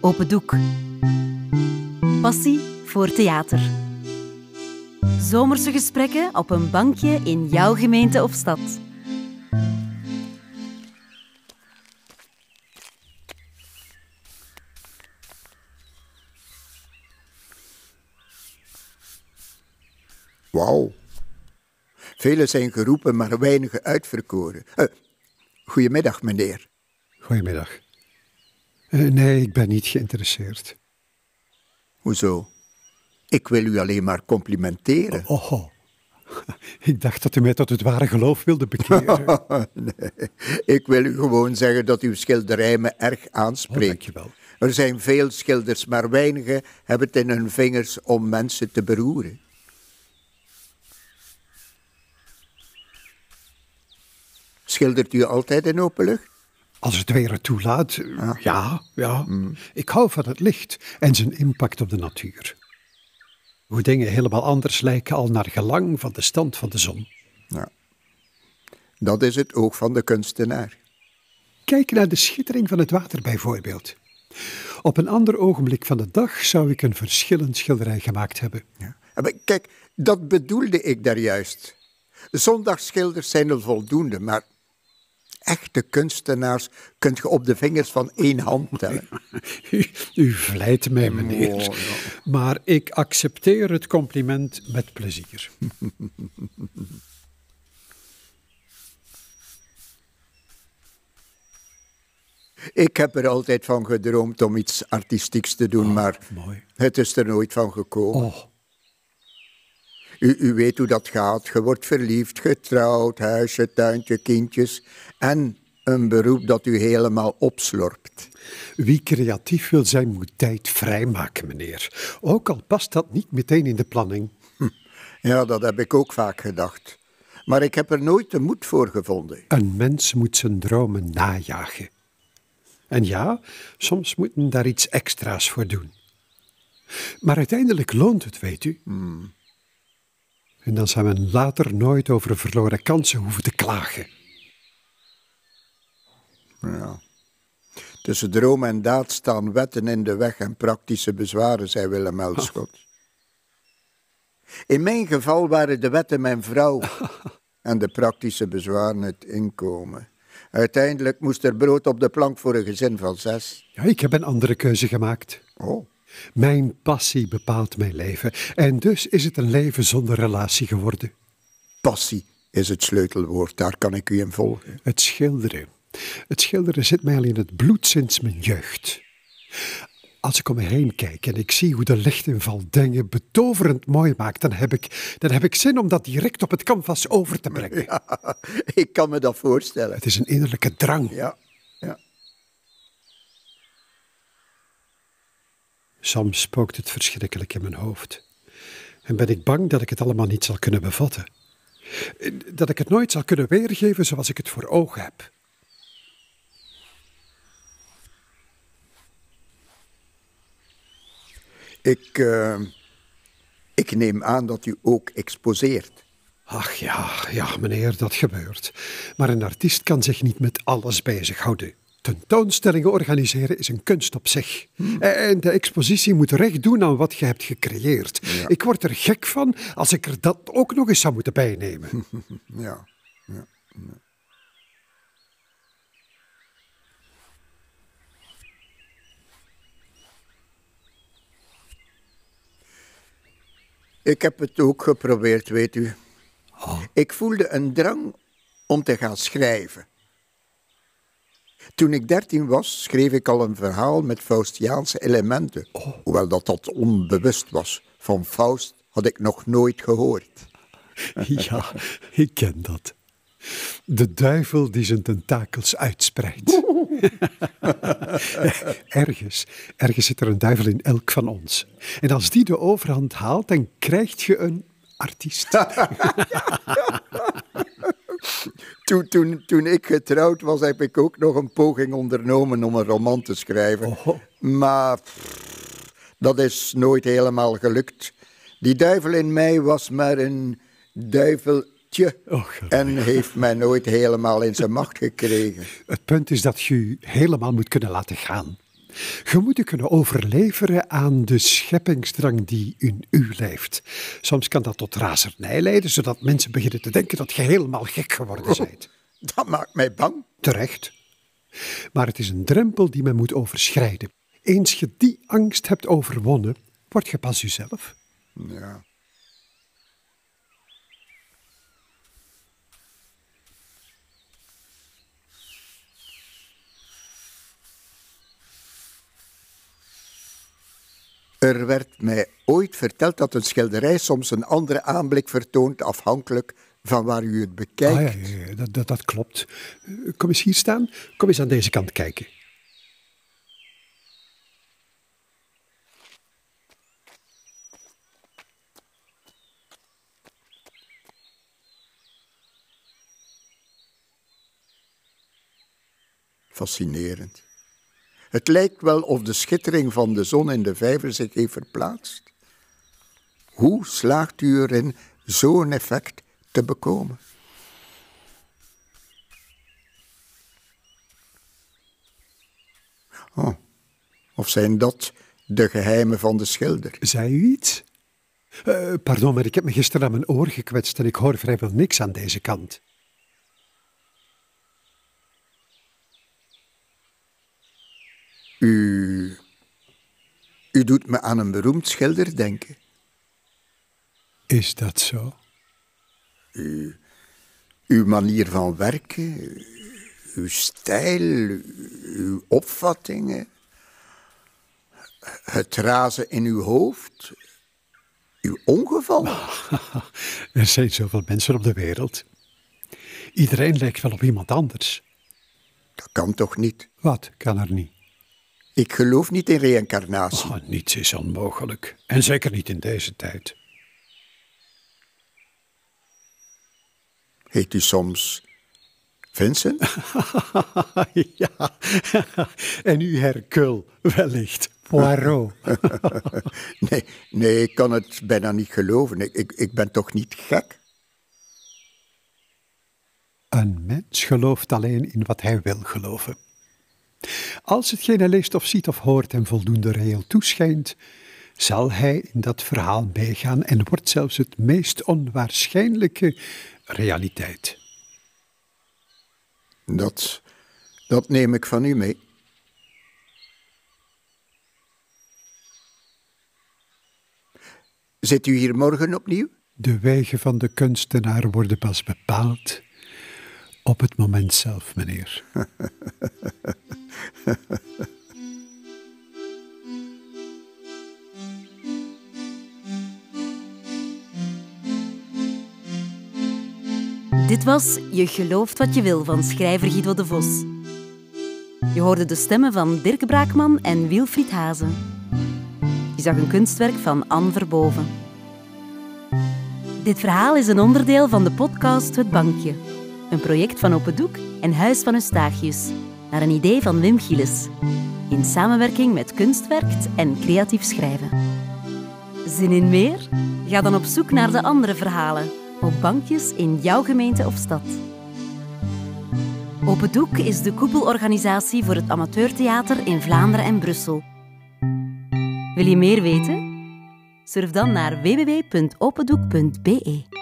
Open Doek. Passie voor theater. Zomerse gesprekken op een bankje in jouw gemeente of stad. Wauw. Velen zijn geroepen, maar weinigen uitverkoren. Uh, goedemiddag, meneer. Goedemiddag. Uh, nee, ik ben niet geïnteresseerd. Hoezo? Ik wil u alleen maar complimenteren. Oh, oh. ik dacht dat u mij tot het ware geloof wilde bekeren. nee, ik wil u gewoon zeggen dat uw schilderij me erg aanspreekt. Oh, dankjewel. Er zijn veel schilders, maar weinigen hebben het in hun vingers om mensen te beroeren. Schildert u altijd in open lucht? Als het weer het toelaat, ja, ja. Mm. Ik hou van het licht en zijn impact op de natuur. Hoe dingen helemaal anders lijken al naar gelang van de stand van de zon. Ja. Dat is het oog van de kunstenaar. Kijk naar de schittering van het water bijvoorbeeld. Op een ander ogenblik van de dag zou ik een verschillend schilderij gemaakt hebben. Ja. Kijk, dat bedoelde ik daar juist. Zondagschilders zijn er voldoende, maar echte kunstenaars kunt je op de vingers van één hand tellen. U, u vlijt mij, meneer. Oh, maar ik accepteer het compliment met plezier. Ik heb er altijd van gedroomd om iets artistieks te doen, oh, maar mooi. het is er nooit van gekomen. Oh. U, u weet hoe dat gaat. Je wordt verliefd, getrouwd, huisje, tuintje, kindjes. En een beroep dat u helemaal opslorpt. Wie creatief wil zijn, moet tijd vrijmaken, meneer. Ook al past dat niet meteen in de planning. Hm. Ja, dat heb ik ook vaak gedacht. Maar ik heb er nooit de moed voor gevonden. Een mens moet zijn dromen najagen. En ja, soms moet men daar iets extra's voor doen. Maar uiteindelijk loont het, weet u. Hmm. En dan zou men later nooit over verloren kansen hoeven te klagen. Ja. Tussen droom en daad staan wetten in de weg en praktische bezwaren, zei Willem Elschot. In mijn geval waren de wetten mijn vrouw en de praktische bezwaren het inkomen. Uiteindelijk moest er brood op de plank voor een gezin van zes. Ja, ik heb een andere keuze gemaakt. Oh. Mijn passie bepaalt mijn leven en dus is het een leven zonder relatie geworden. Passie is het sleutelwoord, daar kan ik u in volgen. Het schilderen. Het schilderen zit mij al in het bloed sinds mijn jeugd. Als ik om me heen kijk en ik zie hoe de lichtinval dingen betoverend mooi maakt, dan heb, ik, dan heb ik zin om dat direct op het canvas over te brengen. Ja, ik kan me dat voorstellen. Het is een innerlijke drang. Ja, ja. Soms spookt het verschrikkelijk in mijn hoofd. En ben ik bang dat ik het allemaal niet zal kunnen bevatten. Dat ik het nooit zal kunnen weergeven zoals ik het voor ogen heb. Ik, uh, ik neem aan dat u ook exposeert. Ach ja, ja, meneer, dat gebeurt. Maar een artiest kan zich niet met alles bezighouden. Tentoonstellingen organiseren is een kunst op zich. Hmm. En de expositie moet recht doen aan wat je hebt gecreëerd. Ja. Ik word er gek van als ik er dat ook nog eens zou moeten bijnemen. ja, ja, ja. Ik heb het ook geprobeerd, weet u. Oh. Ik voelde een drang om te gaan schrijven. Toen ik dertien was, schreef ik al een verhaal met Faustiaanse elementen. Oh. Hoewel dat dat onbewust was. Van Faust had ik nog nooit gehoord. Ja, ik ken dat. De duivel die zijn tentakels uitspreidt. ergens, ergens zit er een duivel in elk van ons. En als die de overhand haalt, dan krijg je een artiest. Toen, toen, toen ik getrouwd was, heb ik ook nog een poging ondernomen om een roman te schrijven. Oh. Maar pff, dat is nooit helemaal gelukt. Die duivel in mij was maar een duiveltje Oh, en heeft mij nooit helemaal in zijn macht gekregen. Het punt is dat je je helemaal moet kunnen laten gaan. Je moet je kunnen overleveren aan de scheppingsdrang die in u leeft. Soms kan dat tot razernij leiden, zodat mensen beginnen te denken dat je helemaal gek geworden bent. Dat maakt mij bang. Terecht. Maar het is een drempel die men moet overschrijden. Eens je die angst hebt overwonnen, word je pas jezelf. Ja. Er werd mij ooit verteld dat een schilderij soms een andere aanblik vertoont afhankelijk van waar u het Ah, bekijkt. ja, ja, dat, dat, dat klopt. Eh, Kom eens hier staan. Kom eens aan deze kant kijken. Fascinerend. Het lijkt wel of de schittering van de zon in de vijver zich heeft verplaatst. Hoe slaagt u erin zo'n effect te bekomen? Oh, of zijn dat de geheimen van de schilder? Zei u iets? Eh, pardon, maar ik heb me gisteren aan mijn oor gekwetst en ik hoor vrijwel niks aan deze kant. U. U doet me aan een beroemd schilder denken. Is dat zo? Uw manier van werken, uw stijl, uw opvattingen, het razen in uw hoofd, uw ongeval. Er zijn zoveel mensen op de wereld. Iedereen lijkt wel op iemand anders. Dat kan toch niet? Wat kan er niet? Ik geloof niet in reïncarnatie. Oh, niets is onmogelijk. En zeker niet in deze tijd. Heet u soms Vincent? ja. en u Hercule, wellicht. Poirot. Nee, nee, ik kan het bijna niet geloven. Ik, ik, ik ben toch niet gek? Een mens gelooft alleen in wat hij wil geloven. Als hij leest of ziet of hoort hem voldoende reëel toeschijnt, zal hij in dat verhaal meegaan en wordt zelfs het meest onwaarschijnlijke realiteit. Dat, dat neem ik van u mee. Zit u hier morgen opnieuw? De wegen van de kunstenaar worden pas bepaald op het moment zelf, meneer. Dit was Je gelooft wat je wil van schrijver Guido de Vos. Je hoorde de stemmen van Dirk Braakman en Wilfried Hazen. Je zag een kunstwerk van Anne Verboven. Dit verhaal is een onderdeel van de podcast Het Bankje. Een project van Open Doek en Huis van Eustachius. Naar een idee van Wim Gilles. In samenwerking met Kunstwerkt en Creatief Schrijven. Zin in meer? Ga dan op zoek naar de andere verhalen op bankjes in jouw gemeente of stad. Open Doek is de koepelorganisatie voor het amateurtheater in Vlaanderen en Brussel. Wil je meer weten? Surf dan naar www.opendoek.be.